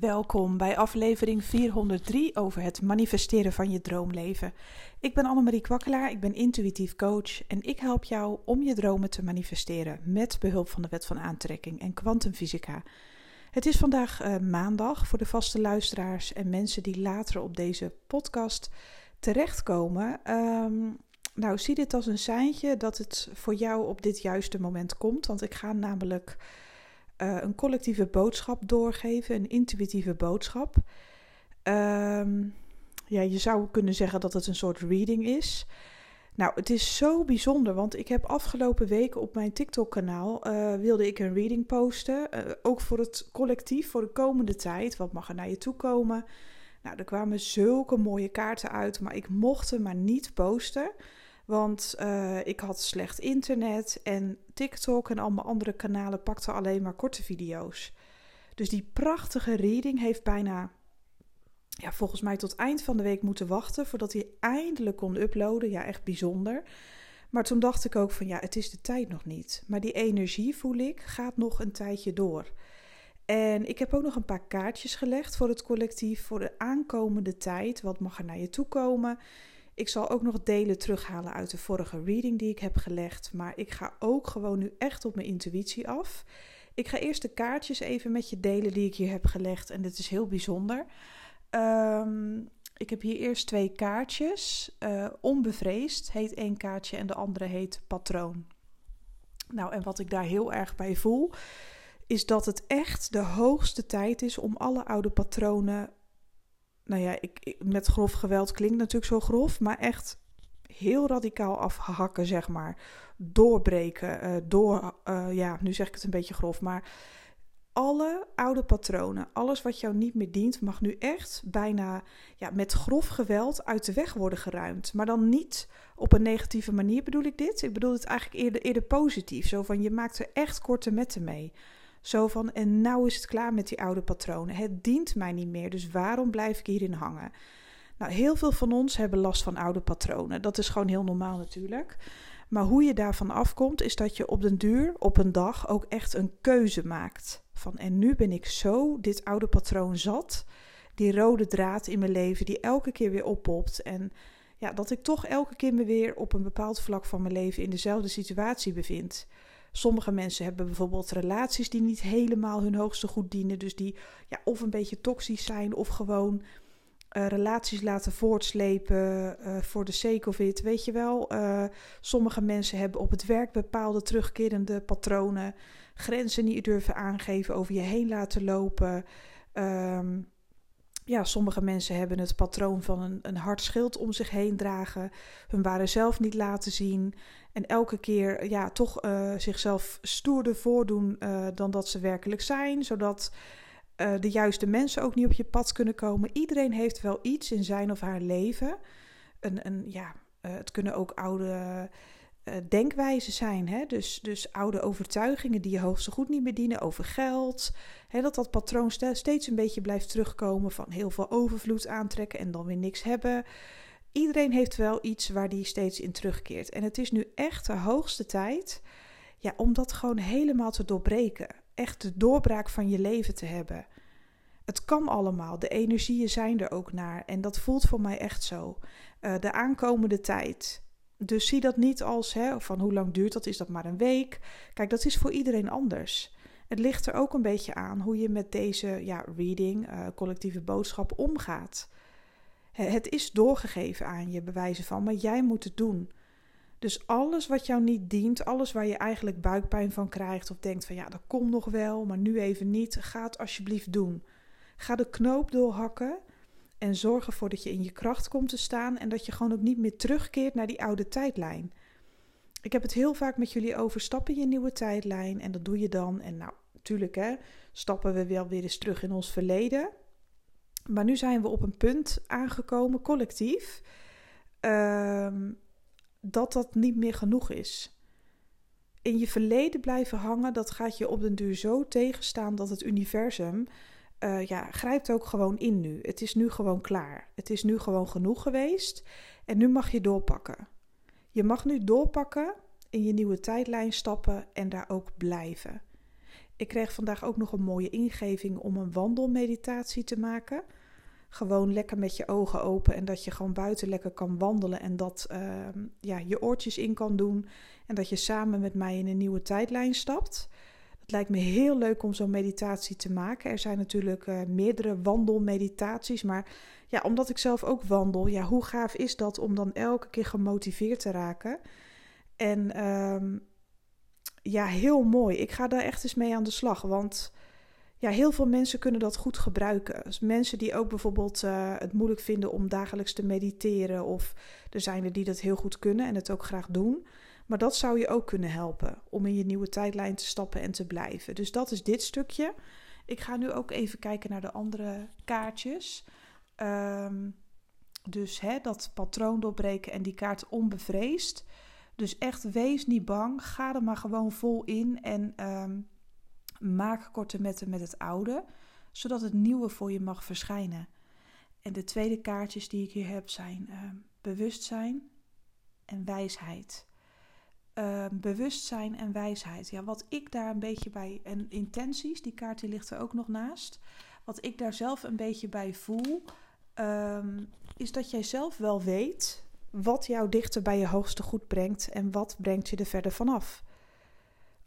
Welkom bij aflevering 403 over het manifesteren van je droomleven. Ik ben Annemarie Kwakkelaar, ik ben intuïtief coach en ik help jou om je dromen te manifesteren met behulp van de wet van aantrekking en kwantumfysica. Het is vandaag uh, maandag voor de vaste luisteraars en mensen die later op deze podcast terechtkomen. Um, nou, zie dit als een seintje dat het voor jou op dit juiste moment komt, want ik ga namelijk uh, een collectieve boodschap doorgeven, een intuïtieve boodschap. Um, ja, je zou kunnen zeggen dat het een soort reading is. Nou, het is zo bijzonder, want ik heb afgelopen weken op mijn TikTok-kanaal uh, wilde ik een reading posten, uh, ook voor het collectief voor de komende tijd. Wat mag er naar je toe komen? Nou, er kwamen zulke mooie kaarten uit, maar ik mocht hem maar niet posten. Want uh, ik had slecht internet en TikTok en allemaal andere kanalen pakten alleen maar korte video's. Dus die prachtige reading heeft bijna, ja, volgens mij tot eind van de week moeten wachten voordat hij eindelijk kon uploaden. Ja, echt bijzonder. Maar toen dacht ik ook van ja, het is de tijd nog niet. Maar die energie voel ik gaat nog een tijdje door. En ik heb ook nog een paar kaartjes gelegd voor het collectief voor de aankomende tijd. Wat mag er naar je toe komen? Ik zal ook nog delen terughalen uit de vorige reading die ik heb gelegd. Maar ik ga ook gewoon nu echt op mijn intuïtie af. Ik ga eerst de kaartjes even met je delen die ik hier heb gelegd. En dit is heel bijzonder. Um, ik heb hier eerst twee kaartjes. Uh, onbevreesd heet één kaartje en de andere heet patroon. Nou, en wat ik daar heel erg bij voel, is dat het echt de hoogste tijd is om alle oude patronen nou ja, ik, met grof geweld klinkt natuurlijk zo grof, maar echt heel radicaal afhakken, zeg maar. Doorbreken, uh, door, uh, ja, nu zeg ik het een beetje grof, maar alle oude patronen, alles wat jou niet meer dient, mag nu echt bijna ja, met grof geweld uit de weg worden geruimd. Maar dan niet op een negatieve manier bedoel ik dit. Ik bedoel het eigenlijk eerder, eerder positief. Zo van je maakt er echt korte metten mee. Zo van, en nou is het klaar met die oude patronen. Het dient mij niet meer, dus waarom blijf ik hierin hangen? Nou, heel veel van ons hebben last van oude patronen. Dat is gewoon heel normaal natuurlijk. Maar hoe je daarvan afkomt, is dat je op den duur, op een dag, ook echt een keuze maakt. Van, en nu ben ik zo dit oude patroon zat. Die rode draad in mijn leven, die elke keer weer oppopt. En ja, dat ik toch elke keer me weer op een bepaald vlak van mijn leven in dezelfde situatie bevind. Sommige mensen hebben bijvoorbeeld relaties die niet helemaal hun hoogste goed dienen. Dus die ja, of een beetje toxisch zijn of gewoon uh, relaties laten voortslepen uh, voor de sake of it. Weet je wel, uh, sommige mensen hebben op het werk bepaalde terugkerende patronen. Grenzen niet durven aangeven, over je heen laten lopen. Um, ja, sommige mensen hebben het patroon van een, een hard schild om zich heen dragen, hun ware zelf niet laten zien en elke keer ja, toch uh, zichzelf stoerder voordoen uh, dan dat ze werkelijk zijn, zodat uh, de juiste mensen ook niet op je pad kunnen komen. Iedereen heeft wel iets in zijn of haar leven. Een, een, ja, het kunnen ook oude denkwijzen zijn. Hè? Dus, dus oude overtuigingen die je hoogste goed niet meer dienen over geld. Hè, dat dat patroon steeds een beetje blijft terugkomen van heel veel overvloed aantrekken en dan weer niks hebben. Iedereen heeft wel iets waar die steeds in terugkeert. En het is nu echt de hoogste tijd ja, om dat gewoon helemaal te doorbreken. Echt de doorbraak van je leven te hebben. Het kan allemaal. De energieën zijn er ook naar. En dat voelt voor mij echt zo. Uh, de aankomende tijd dus zie dat niet als hè, van hoe lang duurt dat, is dat maar een week. Kijk, dat is voor iedereen anders. Het ligt er ook een beetje aan hoe je met deze ja, reading, uh, collectieve boodschap omgaat. Het is doorgegeven aan je, bewijzen van, maar jij moet het doen. Dus alles wat jou niet dient, alles waar je eigenlijk buikpijn van krijgt of denkt van ja, dat komt nog wel, maar nu even niet, ga het alsjeblieft doen. Ga de knoop doorhakken en zorg ervoor dat je in je kracht komt te staan en dat je gewoon ook niet meer terugkeert naar die oude tijdlijn. Ik heb het heel vaak met jullie over stappen je nieuwe tijdlijn en dat doe je dan. En nou, natuurlijk hè, stappen we wel weer eens terug in ons verleden. Maar nu zijn we op een punt aangekomen, collectief, uh, dat dat niet meer genoeg is. In je verleden blijven hangen, dat gaat je op den duur zo tegenstaan dat het universum uh, ja, grijpt ook gewoon in nu. Het is nu gewoon klaar. Het is nu gewoon genoeg geweest. En nu mag je doorpakken. Je mag nu doorpakken, in je nieuwe tijdlijn stappen en daar ook blijven. Ik kreeg vandaag ook nog een mooie ingeving om een wandelmeditatie te maken. Gewoon lekker met je ogen open en dat je gewoon buiten lekker kan wandelen en dat ehm, ja, je oortjes in kan doen en dat je samen met mij in een nieuwe tijdlijn stapt. Het lijkt me heel leuk om zo'n meditatie te maken. Er zijn natuurlijk uh, meerdere wandelmeditaties, maar ja, omdat ik zelf ook wandel, ja, hoe gaaf is dat om dan elke keer gemotiveerd te raken? En ehm, ja, heel mooi. Ik ga daar echt eens mee aan de slag, want ja, heel veel mensen kunnen dat goed gebruiken. Dus mensen die ook bijvoorbeeld uh, het moeilijk vinden om dagelijks te mediteren, of er zijn er die dat heel goed kunnen en het ook graag doen. Maar dat zou je ook kunnen helpen om in je nieuwe tijdlijn te stappen en te blijven. Dus dat is dit stukje. Ik ga nu ook even kijken naar de andere kaartjes. Um, dus hè, dat patroon doorbreken en die kaart onbevreesd. Dus echt wees niet bang. Ga er maar gewoon vol in en um, maak korte metten met het oude, zodat het nieuwe voor je mag verschijnen. En de tweede kaartjes die ik hier heb zijn uh, bewustzijn en wijsheid. Uh, bewustzijn en wijsheid. Ja, wat ik daar een beetje bij. En intenties, die kaart die ligt er ook nog naast. Wat ik daar zelf een beetje bij voel. Um, is dat jij zelf wel weet wat jou dichter bij je hoogste goed brengt en wat brengt je er verder vanaf.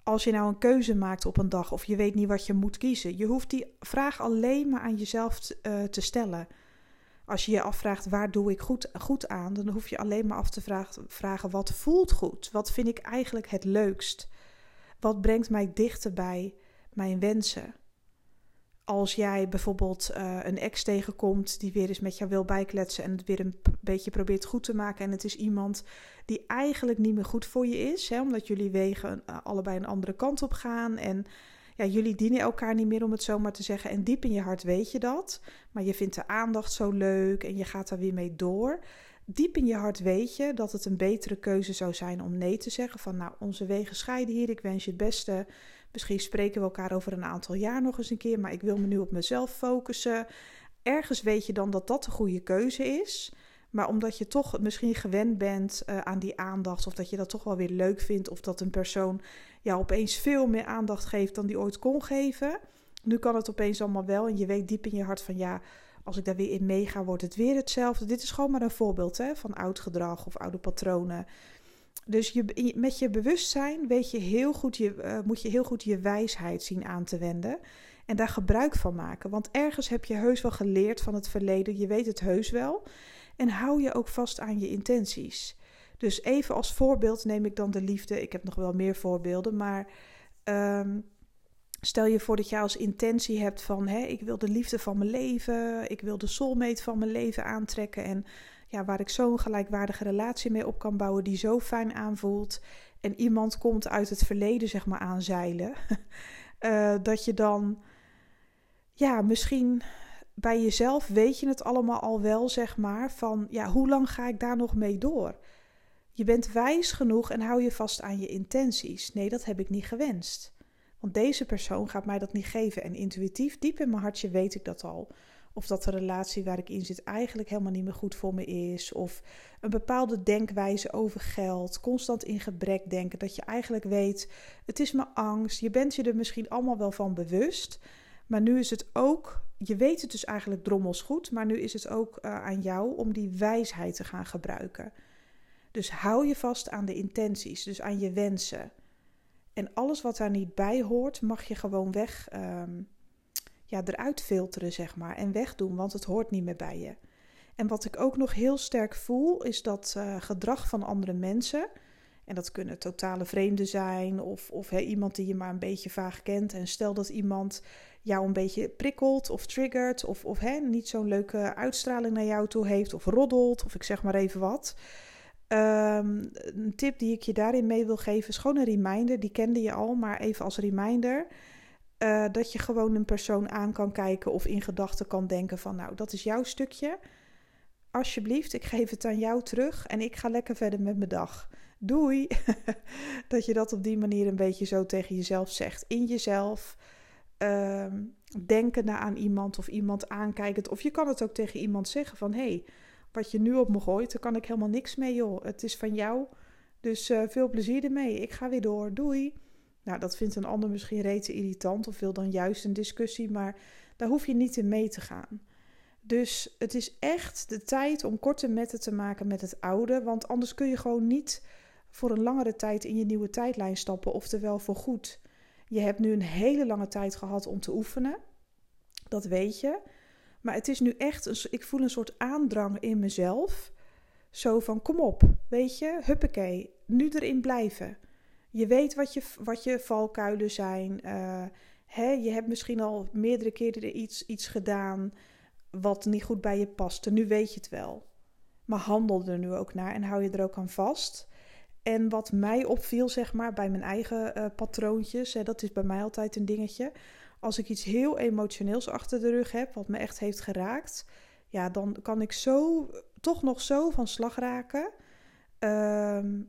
Als je nou een keuze maakt op een dag of je weet niet wat je moet kiezen, je hoeft die vraag alleen maar aan jezelf te, te stellen. Als je je afvraagt waar doe ik goed, goed aan, dan hoef je alleen maar af te vragen, vragen wat voelt goed? Wat vind ik eigenlijk het leukst? Wat brengt mij dichter bij mijn wensen? als jij bijvoorbeeld uh, een ex tegenkomt die weer eens met jou wil bijkletsen en het weer een beetje probeert goed te maken. En het is iemand die eigenlijk niet meer goed voor je is, hè, omdat jullie wegen uh, allebei een andere kant op gaan. En jullie dienen elkaar niet meer, om het zo maar te zeggen. En diep in je hart weet je dat. Maar je vindt de aandacht zo leuk en je gaat daar weer mee door. Diep in je hart weet je dat het een betere keuze zou zijn om nee te zeggen. Van nou, onze wegen scheiden hier. Ik wens je het beste. Misschien spreken we elkaar over een aantal jaar nog eens een keer, maar ik wil me nu op mezelf focussen. Ergens weet je dan dat dat de goede keuze is. Maar omdat je toch misschien gewend bent uh, aan die aandacht, of dat je dat toch wel weer leuk vindt, of dat een persoon jou opeens veel meer aandacht geeft dan die ooit kon geven. Nu kan het opeens allemaal wel. En je weet diep in je hart van ja, als ik daar weer in meega, wordt het weer hetzelfde. Dit is gewoon maar een voorbeeld hè, van oud gedrag of oude patronen. Dus je, met je bewustzijn weet je heel goed je, uh, moet je heel goed je wijsheid zien aan te wenden. En daar gebruik van maken. Want ergens heb je heus wel geleerd van het verleden. Je weet het heus wel. En hou je ook vast aan je intenties. Dus even als voorbeeld neem ik dan de liefde. Ik heb nog wel meer voorbeelden. Maar um, stel je voor dat je als intentie hebt van... Hè, ik wil de liefde van mijn leven. Ik wil de soulmate van mijn leven aantrekken. En ja, waar ik zo'n gelijkwaardige relatie mee op kan bouwen, die zo fijn aanvoelt. En iemand komt uit het verleden, zeg maar, aanzeilen. uh, dat je dan, ja, misschien bij jezelf weet je het allemaal al wel, zeg maar, van ja, hoe lang ga ik daar nog mee door? Je bent wijs genoeg en hou je vast aan je intenties. Nee, dat heb ik niet gewenst. Want deze persoon gaat mij dat niet geven. En intuïtief, diep in mijn hartje, weet ik dat al. Of dat de relatie waar ik in zit eigenlijk helemaal niet meer goed voor me is. Of een bepaalde denkwijze over geld. Constant in gebrek denken. Dat je eigenlijk weet, het is mijn angst. Je bent je er misschien allemaal wel van bewust. Maar nu is het ook, je weet het dus eigenlijk drommels goed. Maar nu is het ook uh, aan jou om die wijsheid te gaan gebruiken. Dus hou je vast aan de intenties, dus aan je wensen. En alles wat daar niet bij hoort, mag je gewoon weg. Um, ja, eruit filteren, zeg maar, en wegdoen, want het hoort niet meer bij je. En wat ik ook nog heel sterk voel, is dat uh, gedrag van andere mensen. En dat kunnen totale vreemden zijn, of, of iemand die je maar een beetje vaag kent. En stel dat iemand jou een beetje prikkelt of triggert, of, of niet zo'n leuke uitstraling naar jou toe heeft, of roddelt, of ik zeg maar even wat. Um, een tip die ik je daarin mee wil geven is gewoon een reminder. Die kende je al, maar even als reminder. Uh, dat je gewoon een persoon aan kan kijken of in gedachten kan denken van nou, dat is jouw stukje. Alsjeblieft, ik geef het aan jou terug en ik ga lekker verder met mijn dag. Doei! dat je dat op die manier een beetje zo tegen jezelf zegt. In jezelf. Denken naar aan iemand of iemand aankijkend. Of je kan het ook tegen iemand zeggen van... hé, hey, wat je nu op me gooit, daar kan ik helemaal niks mee joh. Het is van jou, dus uh, veel plezier ermee. Ik ga weer door. Doei! Nou, dat vindt een ander misschien rete irritant of wil dan juist een discussie, maar daar hoef je niet in mee te gaan. Dus het is echt de tijd om korte metten te maken met het oude, want anders kun je gewoon niet voor een langere tijd in je nieuwe tijdlijn stappen, oftewel voor goed. Je hebt nu een hele lange tijd gehad om te oefenen, dat weet je. Maar het is nu echt, een, ik voel een soort aandrang in mezelf. Zo van, kom op, weet je, huppakee, nu erin blijven. Je weet wat je, wat je valkuilen zijn. Uh, hè, je hebt misschien al meerdere keren iets, iets gedaan wat niet goed bij je paste. Nu weet je het wel. Maar handel er nu ook naar en hou je er ook aan vast. En wat mij opviel, zeg maar, bij mijn eigen uh, patroontjes, hè, dat is bij mij altijd een dingetje. Als ik iets heel emotioneels achter de rug heb, wat me echt heeft geraakt, ja, dan kan ik zo, toch nog zo van slag raken. Ehm,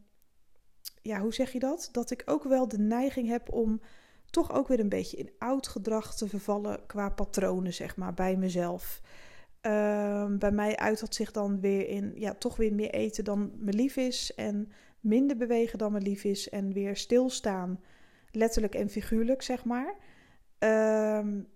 ja, hoe zeg je dat? Dat ik ook wel de neiging heb om toch ook weer een beetje in oud gedrag te vervallen qua patronen, zeg maar, bij mezelf. Ehm, bij mij uit dat zich dan weer in, ja, toch weer meer eten dan me lief is en minder bewegen dan me lief is en weer stilstaan, letterlijk en figuurlijk, zeg maar. Um,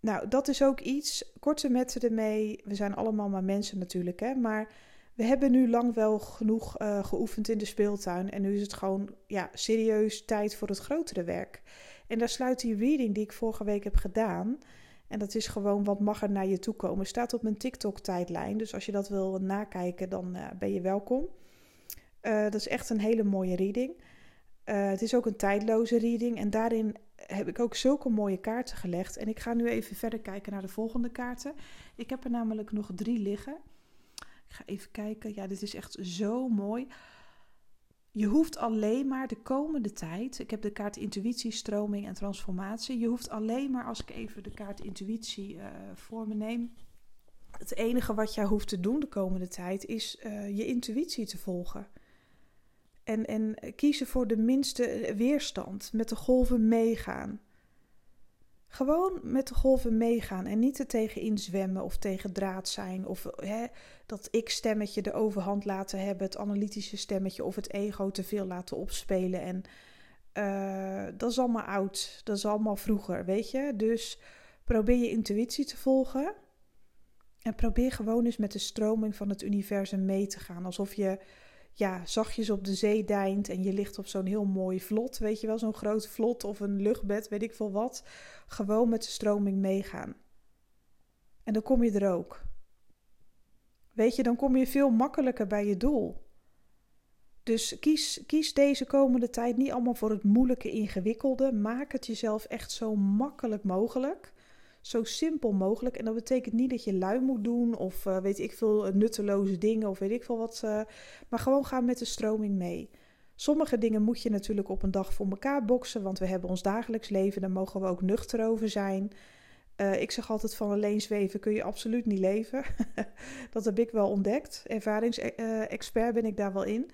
nou, dat is ook iets. Korte metten ermee. We zijn allemaal maar mensen natuurlijk, hè. Maar we hebben nu lang wel genoeg uh, geoefend in de speeltuin. En nu is het gewoon ja, serieus tijd voor het grotere werk. En daar sluit die reading die ik vorige week heb gedaan. En dat is gewoon wat mag er naar je toe komen. Staat op mijn TikTok-tijdlijn. Dus als je dat wil nakijken, dan uh, ben je welkom. Uh, dat is echt een hele mooie reading. het is ook een tijdloze reading. En daarin heb ik ook zulke mooie kaarten gelegd. En ik ga nu even verder kijken naar de volgende kaarten. Ik heb er namelijk nog drie liggen. Ik ga even kijken. Ja, dit is echt zo mooi. Je hoeft alleen maar de komende tijd. Ik heb de kaart intuïtie, stroming en transformatie. Je hoeft alleen maar, als ik even de kaart intuïtie uh, voor me neem. Het enige wat jij hoeft te doen de komende tijd is je intuïtie te volgen. En, en kiezen voor de minste weerstand. Met de golven meegaan. Gewoon met de golven meegaan en niet er tegenin zwemmen of tegen draad zijn. Of hè, dat ik-stemmetje de overhand laten hebben, het analytische stemmetje of het ego te veel laten opspelen. En uh, dat is allemaal oud, dat is allemaal vroeger, weet je. Dus probeer je intuïtie te volgen. En probeer gewoon eens met de stroming van het universum mee te gaan. Alsof je ja, zachtjes op de zee deint en je ligt op zo'n heel mooi vlot, weet je wel, zo'n groot vlot of een luchtbed, weet ik veel wat. Gewoon met de stroming meegaan. En dan kom je er ook. Weet je, dan kom je veel makkelijker bij je doel. Dus kies, kies deze komende tijd niet allemaal voor het moeilijke, ingewikkelde. Maak het jezelf echt zo makkelijk mogelijk zo simpel mogelijk. En dat betekent niet dat je lui moet doen of uh, weet ik veel nutteloze dingen of weet ik veel wat. Uh, maar gewoon gaan met de stroming mee. Sommige dingen moet je natuurlijk op een dag voor elkaar boksen, want we hebben ons dagelijks leven, daar mogen we ook nuchter over zijn. Ik zeg altijd van alleen zweven kun je absoluut niet leven. dat heb ik wel ontdekt. Ervaringsexpert ben ik daar wel in.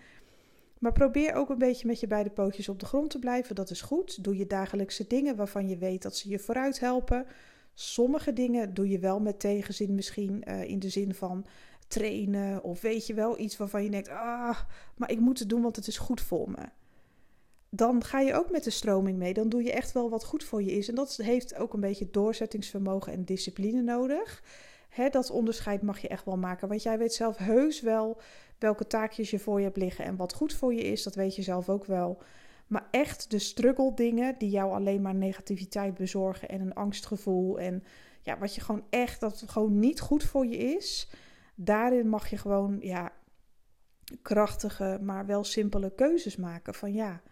Maar probeer ook een beetje met je beide pootjes op de grond te blijven. Dat is goed. Doe je dagelijkse dingen waarvan je weet dat ze je vooruit helpen. Sommige dingen doe je wel met tegenzin, misschien uh, in de zin van trainen of weet je wel iets waarvan je denkt: ah, maar ik moet het doen, want het is goed voor me. Dan ga je ook met de stroming mee. Dan doe je echt wel wat goed voor je is. En dat heeft ook een beetje doorzettingsvermogen en discipline nodig. Hè, dat onderscheid mag je echt wel maken. Want jij weet zelf heus wel welke taakjes je voor je hebt liggen en wat goed voor je is. Dat weet je zelf ook wel. Maar echt de struggle dingen die jou alleen maar negativiteit bezorgen en een angstgevoel en ja, wat je gewoon echt, dat gewoon niet goed voor je is. Daarin mag je gewoon, ja, krachtige, maar wel simpele keuzes maken. Van ja,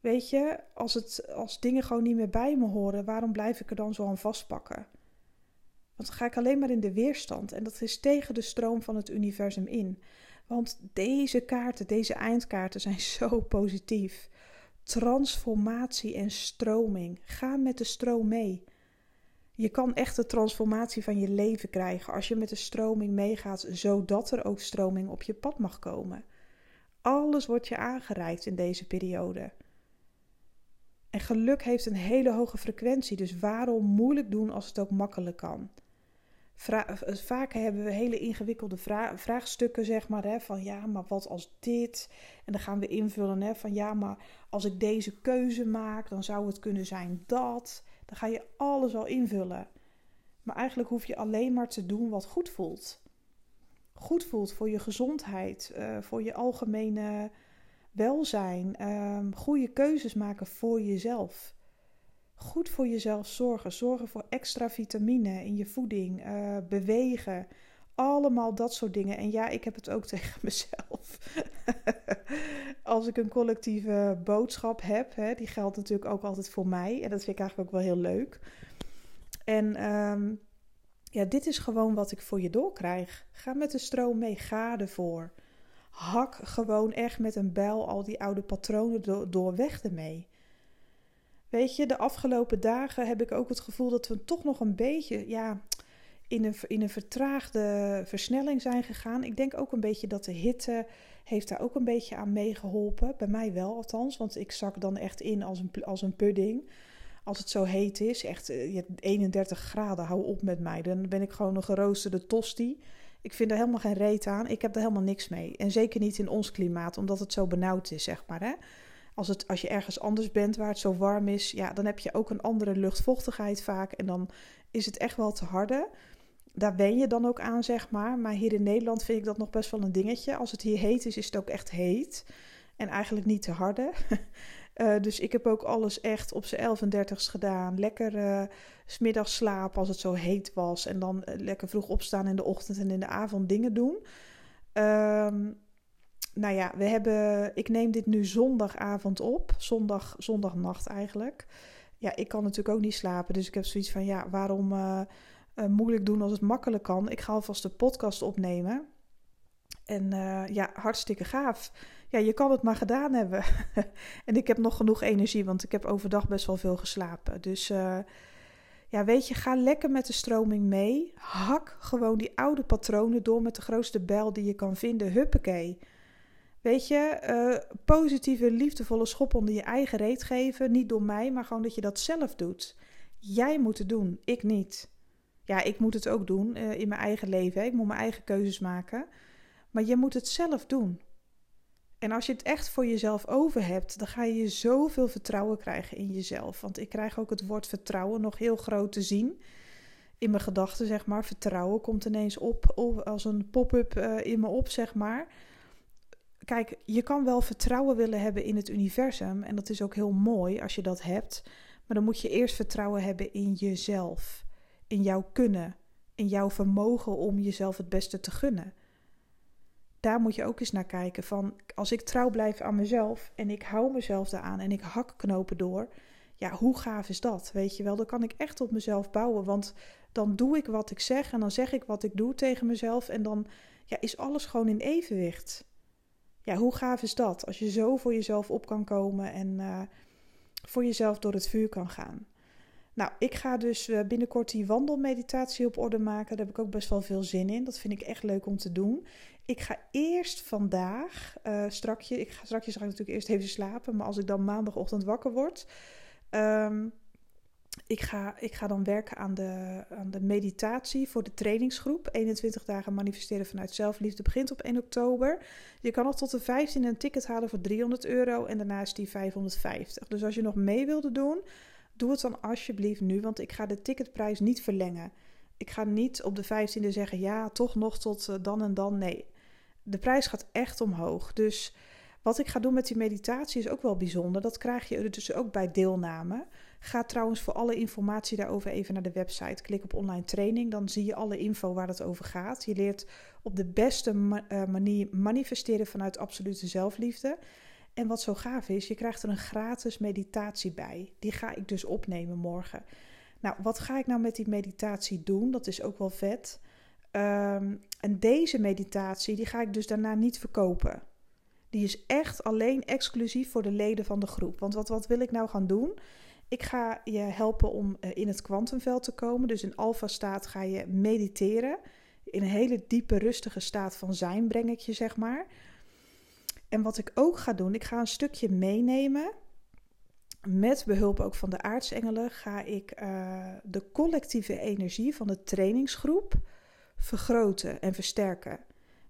weet je, als, het, als dingen gewoon niet meer bij me horen, waarom blijf ik er dan zo aan vastpakken? Want dan ga ik alleen maar in de weerstand en dat is tegen de stroom van het universum in. Want deze kaarten, deze eindkaarten zijn zo positief. Transformatie en stroming. Ga met de stroom mee. Je kan echt de transformatie van je leven krijgen als je met de stroming meegaat, zodat er ook stroming op je pad mag komen. Alles wordt je aangereikt in deze periode. En geluk heeft een hele hoge frequentie, dus waarom moeilijk doen als het ook makkelijk kan? Vaak hebben we hele ingewikkelde vraagstukken, zeg maar, hè, van ja, maar wat als dit? En dan gaan we invullen hè, van ja, maar als ik deze keuze maak, dan zou het kunnen zijn dat. Dan ga je alles al invullen. Maar eigenlijk hoef je alleen maar te doen wat goed voelt. Goed voelt voor je gezondheid, uh, voor je algemene welzijn, um, goede keuzes maken voor jezelf. Goed voor jezelf zorgen, zorgen voor extra vitamine in je voeding, uh, bewegen, allemaal dat soort dingen. En ja, ik heb het ook tegen mezelf. Als ik een collectieve boodschap heb, hè, die geldt natuurlijk ook altijd voor mij. En dat vind ik eigenlijk ook wel heel leuk. En um, ja, dit is gewoon wat ik voor je doorkrijg. Ga met de stroom mee, ga ervoor. Hak gewoon echt met een bijl al die oude patronen door, door weg ermee. Weet je, de afgelopen dagen heb ik ook het gevoel dat we toch nog een beetje ja, in, een, in een vertraagde versnelling zijn gegaan. Ik denk ook een beetje dat de hitte heeft daar ook een beetje aan meegeholpen. Bij mij wel althans, want ik zak dan echt in als een, als een pudding. Als het zo heet is, echt 31 eh, graden, hou op met mij. Dan ben ik gewoon een geroosterde tosti. Ik vind er helemaal geen reet aan. Ik heb er helemaal niks mee. En zeker niet in ons klimaat, omdat het zo benauwd is, zeg maar. Hè? Als, het, als je ergens anders bent waar het zo warm is, ja, dan heb je ook een andere luchtvochtigheid vaak. En dan is het echt wel te harde. Daar wen je dan ook aan, zeg maar. Maar hier in Nederland vind ik dat nog best wel een dingetje. Als het hier heet is, is het ook echt heet. En eigenlijk niet te harde. Uh, dus ik heb ook alles echt op zijn 31 gedaan. Lekker uh, smiddags slapen als het zo heet was. En dan uh, lekker vroeg opstaan in de ochtend en in de avond dingen doen. Um, nou ja, we hebben, ik neem dit nu zondagavond op. Zondag, zondagnacht eigenlijk. Ja, ik kan natuurlijk ook niet slapen. Dus ik heb zoiets van, ja, waarom moeilijk doen als het makkelijk kan? Ik ga alvast de podcast opnemen. En ja, hartstikke gaaf ja, je kan het maar gedaan hebben. en ik heb nog genoeg energie, want ik heb overdag best wel veel geslapen. Dus ja, weet je, ga lekker met de stroming mee. Hak gewoon die oude patronen door met de grootste bel die je kan vinden. Huppakee. Weet je, uh, positieve, liefdevolle schop onder je eigen reet geven. Niet door mij, maar gewoon dat je dat zelf doet. Jij moet het doen, ik niet. Ja, ik moet het ook doen uh, in mijn eigen leven. Ik moet mijn eigen keuzes maken. Maar je moet het zelf doen. En als je het echt voor jezelf over hebt, dan ga je zoveel vertrouwen krijgen in jezelf. Want ik krijg ook het woord vertrouwen nog heel groot te zien in mijn gedachten, zeg maar. Vertrouwen komt ineens op als een pop-up uh, in me op, zeg maar. Kijk, je kan wel vertrouwen willen hebben in het universum. En dat is ook heel mooi als je dat hebt. Maar dan moet je eerst vertrouwen hebben in jezelf. In jouw kunnen. In jouw vermogen om jezelf het beste te gunnen daar moet je ook eens naar kijken. Van als ik trouw blijf aan mezelf en ik hou mezelf daaraan en ik hak knopen door. Ja, hoe gaaf is dat? Weet je wel, dan kan ik echt op mezelf bouwen. Want dan doe ik wat ik zeg en dan zeg ik wat ik doe tegen mezelf. En dan ja, is alles gewoon in evenwicht. Ja, hoe gaaf is dat? Als je zo voor jezelf op kan komen en uh, voor jezelf door het vuur kan gaan. Nou, ik ga dus eh, binnenkort die wandelmeditatie op orde maken. Daar heb ik ook best wel veel zin in. Dat vind ik echt leuk om te doen. Ik ga eerst vandaag, uh, strakje, ik ga strakjes ga ik natuurlijk eerst even slapen. Maar als ik dan maandagochtend wakker word, um, ik, ga, ik ga dan werken aan de, aan de meditatie voor de trainingsgroep. 21 dagen manifesteren vanuit zelfliefde begint op 1 oktober. Je kan nog tot de 15 een ticket halen voor 300 euro en daarna is die 550. Dus als je nog mee wilde doen, doe het dan alsjeblieft nu, want ik ga de ticketprijs niet verlengen. Ik ga niet op de 15e zeggen, ja, toch nog tot eh, dan en dan. Nee, de prijs gaat echt omhoog. Dus wat ik ga doen met die meditatie is ook wel bijzonder. Dat krijg je dus ook bij deelname. Ga trouwens voor alle informatie daarover even naar de website. Klik op online training, dan zie je alle info waar het over gaat. Je leert op de beste eh, manier manifesteren vanuit absolute zelfliefde. En wat zo gaaf is, je krijgt er een gratis meditatie bij. Die ga ik dus opnemen morgen. Nou, wat ga ik nou met die meditatie doen? Dat is ook wel vet. Um, en deze meditatie, die ga ik dus daarna niet verkopen. Die is echt alleen exclusief voor de leden van de groep. Want wat, wat wil ik nou gaan doen? Ik ga je helpen om eh, in het kwantumveld te komen. Dus in alfa-staat ga je mediteren. In een hele diepe, rustige staat van zijn breng ik je, zeg maar. En wat ik ook ga doen, ik ga een stukje meenemen. Met behulp ook van de aartsengelen ga ik uh, de collectieve energie van de trainingsgroep vergroten en versterken.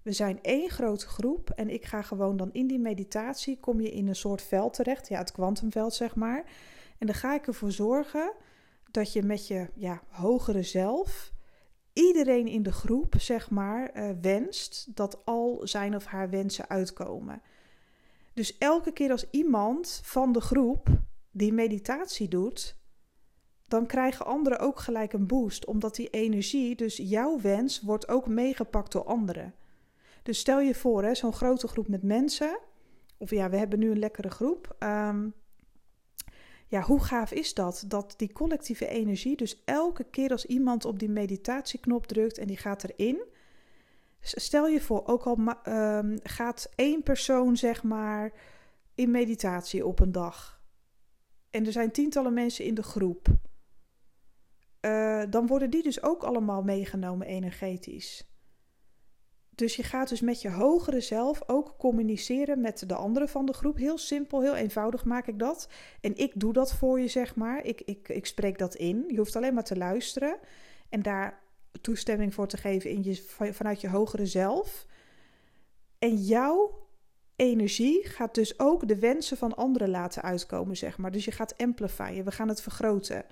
We zijn één grote groep en ik ga gewoon dan in die meditatie kom je in een soort veld terecht, ja, het kwantumveld zeg maar. En dan ga ik ervoor zorgen dat je met je ja, hogere zelf iedereen in de groep zeg maar uh, wenst dat al zijn of haar wensen uitkomen. Dus elke keer als iemand van de groep die meditatie doet, dan krijgen anderen ook gelijk een boost, omdat die energie, dus jouw wens, wordt ook meegepakt door anderen. Dus stel je voor, zo'n grote groep met mensen, of ja, we hebben nu een lekkere groep. Ehm, ja, hoe gaaf is dat? Dat die collectieve energie, dus elke keer als iemand op die meditatieknop drukt en die gaat erin. Stel je voor, ook al um, gaat één persoon, zeg maar, in meditatie op een dag. En er zijn tientallen mensen in de groep. Uh, dan worden die dus ook allemaal meegenomen energetisch. Dus je gaat dus met je hogere zelf ook communiceren met de anderen van de groep. Heel simpel, heel eenvoudig maak ik dat. En ik doe dat voor je, zeg maar. Ik, ik, ik spreek dat in. Je hoeft alleen maar te luisteren en daar toestemming voor te geven in je, vanuit je hogere zelf. En jouw energie gaat dus ook de wensen van anderen laten uitkomen, zeg maar. Dus je gaat amplifyen, we gaan het vergroten.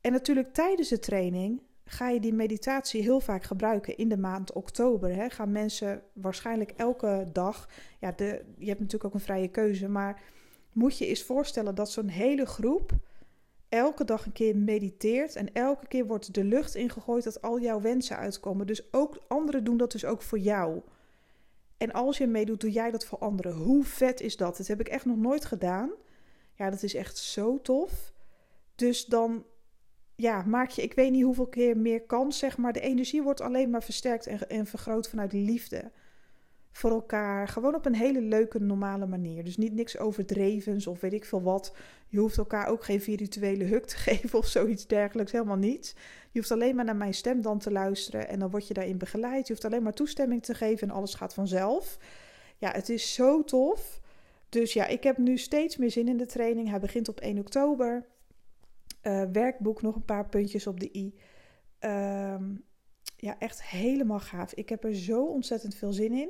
En natuurlijk tijdens de training ga je die meditatie heel vaak gebruiken in de maand oktober. Hè? Gaan mensen waarschijnlijk elke dag, ja, de, je hebt natuurlijk ook een vrije keuze, maar moet je eens voorstellen dat zo'n hele groep elke dag een keer mediteert en elke keer wordt de lucht ingegooid dat al jouw wensen uitkomen. Dus ook anderen doen dat dus ook voor jou. En als je meedoet, doe jij dat voor anderen. Hoe vet is dat? Dat heb ik echt nog nooit gedaan. Ja, dat is echt zo tof. Dus dan ja, maak je, ik weet niet hoeveel keer meer kans, zeg maar. De energie wordt alleen maar versterkt en, vergroot vanuit liefde. Voor elkaar. Gewoon op een hele leuke, normale manier. Dus niet niks overdrevens of weet ik veel wat. Je hoeft elkaar ook geen virtuele huk te geven of zoiets dergelijks. Helemaal niet. Je hoeft alleen maar naar mijn stem dan te luisteren en dan word je daarin begeleid. Je hoeft alleen maar toestemming te geven en alles gaat vanzelf. Ja, het is zo tof. Dus ja, ik heb nu steeds meer zin in de training. Hij begint op 1 oktober. Uh, werkboek, nog een paar puntjes op de i. Ehm, ja, echt helemaal gaaf. Ik heb er zo ontzettend veel zin in.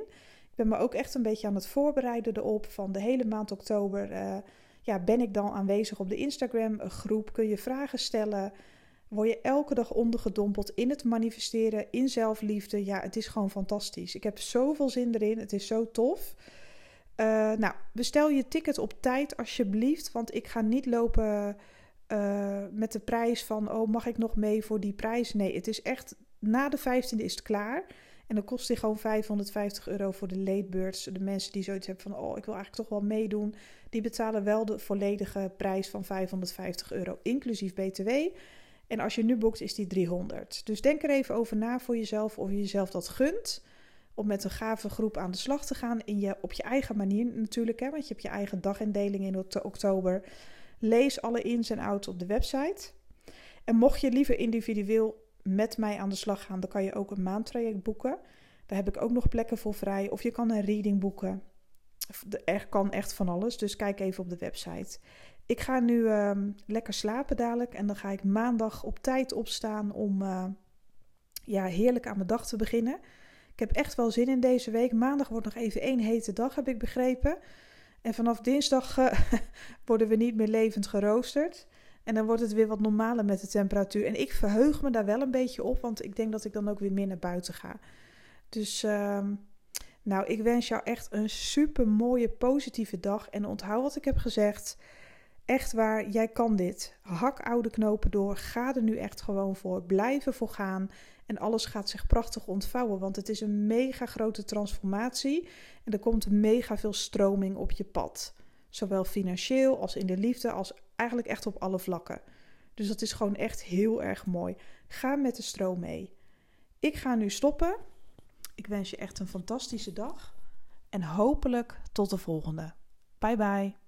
Ik ben me ook echt een beetje aan het voorbereiden erop. Van de hele maand oktober uh, ja, ben ik dan aanwezig op de Instagram groep. Kun je vragen stellen. Word je elke dag ondergedompeld in het manifesteren, in zelfliefde. Ja, het is gewoon fantastisch. Ik heb zoveel zin erin. Het is zo tof. Uh, nou, bestel je ticket op tijd alsjeblieft. Want ik ga niet lopen uh, met de prijs van, oh, mag ik nog mee voor die prijs? Nee, het is echt, na de 15e is het klaar. En dan kost hij gewoon 550 euro voor de late De mensen die zoiets hebben van, oh, ik wil eigenlijk toch wel meedoen. Die betalen wel de volledige prijs van 550 euro, inclusief BTW. En als je nu boekt, is die 300. Dus denk er even over na voor jezelf of je jezelf dat gunt. Om met een gave groep aan de slag te gaan. In je, op je eigen manier natuurlijk, hè, want je hebt je eigen dagindeling in oktober. Lees alle ins en outs op de website. En mocht je liever individueel met mij aan de slag gaan, dan kan je ook een maandtraject boeken. Daar heb ik ook nog plekken voor vrij. Of je kan een reading boeken. Er kan echt van alles, dus kijk even op de website. Ik ga nu ehm, lekker slapen dadelijk en dan ga ik maandag op tijd opstaan om uh, ja, heerlijk aan mijn dag te beginnen. Ik heb echt wel zin in deze week. Maandag wordt nog even één hete dag, heb ik begrepen. En vanaf dinsdag uh, worden we niet meer levend geroosterd. En dan wordt het weer wat normaler met de temperatuur. En ik verheug me daar wel een beetje op, want ik denk dat ik dan ook weer meer naar buiten ga. Dus, uh, nou, ik wens jou echt een super mooie, positieve dag. En onthoud wat ik heb gezegd. Echt waar, jij kan dit. Hak oude knopen door. Ga er nu echt gewoon voor. Blijf ervoor gaan. En alles gaat zich prachtig ontvouwen. Want het is een mega grote transformatie. En er komt mega veel stroming op je pad. Zowel financieel als in de liefde, als eigenlijk echt op alle vlakken. Dus dat is gewoon echt heel erg mooi. Ga met de stroom mee. Ik ga nu stoppen. Ik wens je echt een fantastische dag. En hopelijk tot de volgende. Bye bye.